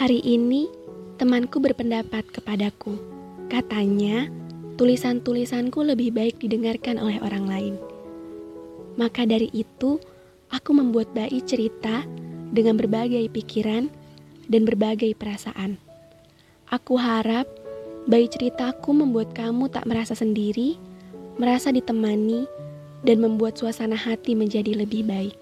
Hari ini, temanku berpendapat kepadaku. Katanya, tulisan-tulisanku lebih baik didengarkan oleh orang lain. Maka dari itu, aku membuat bayi cerita dengan berbagai pikiran dan berbagai perasaan. Aku harap bayi ceritaku membuat kamu tak merasa sendiri, merasa ditemani, dan membuat suasana hati menjadi lebih baik.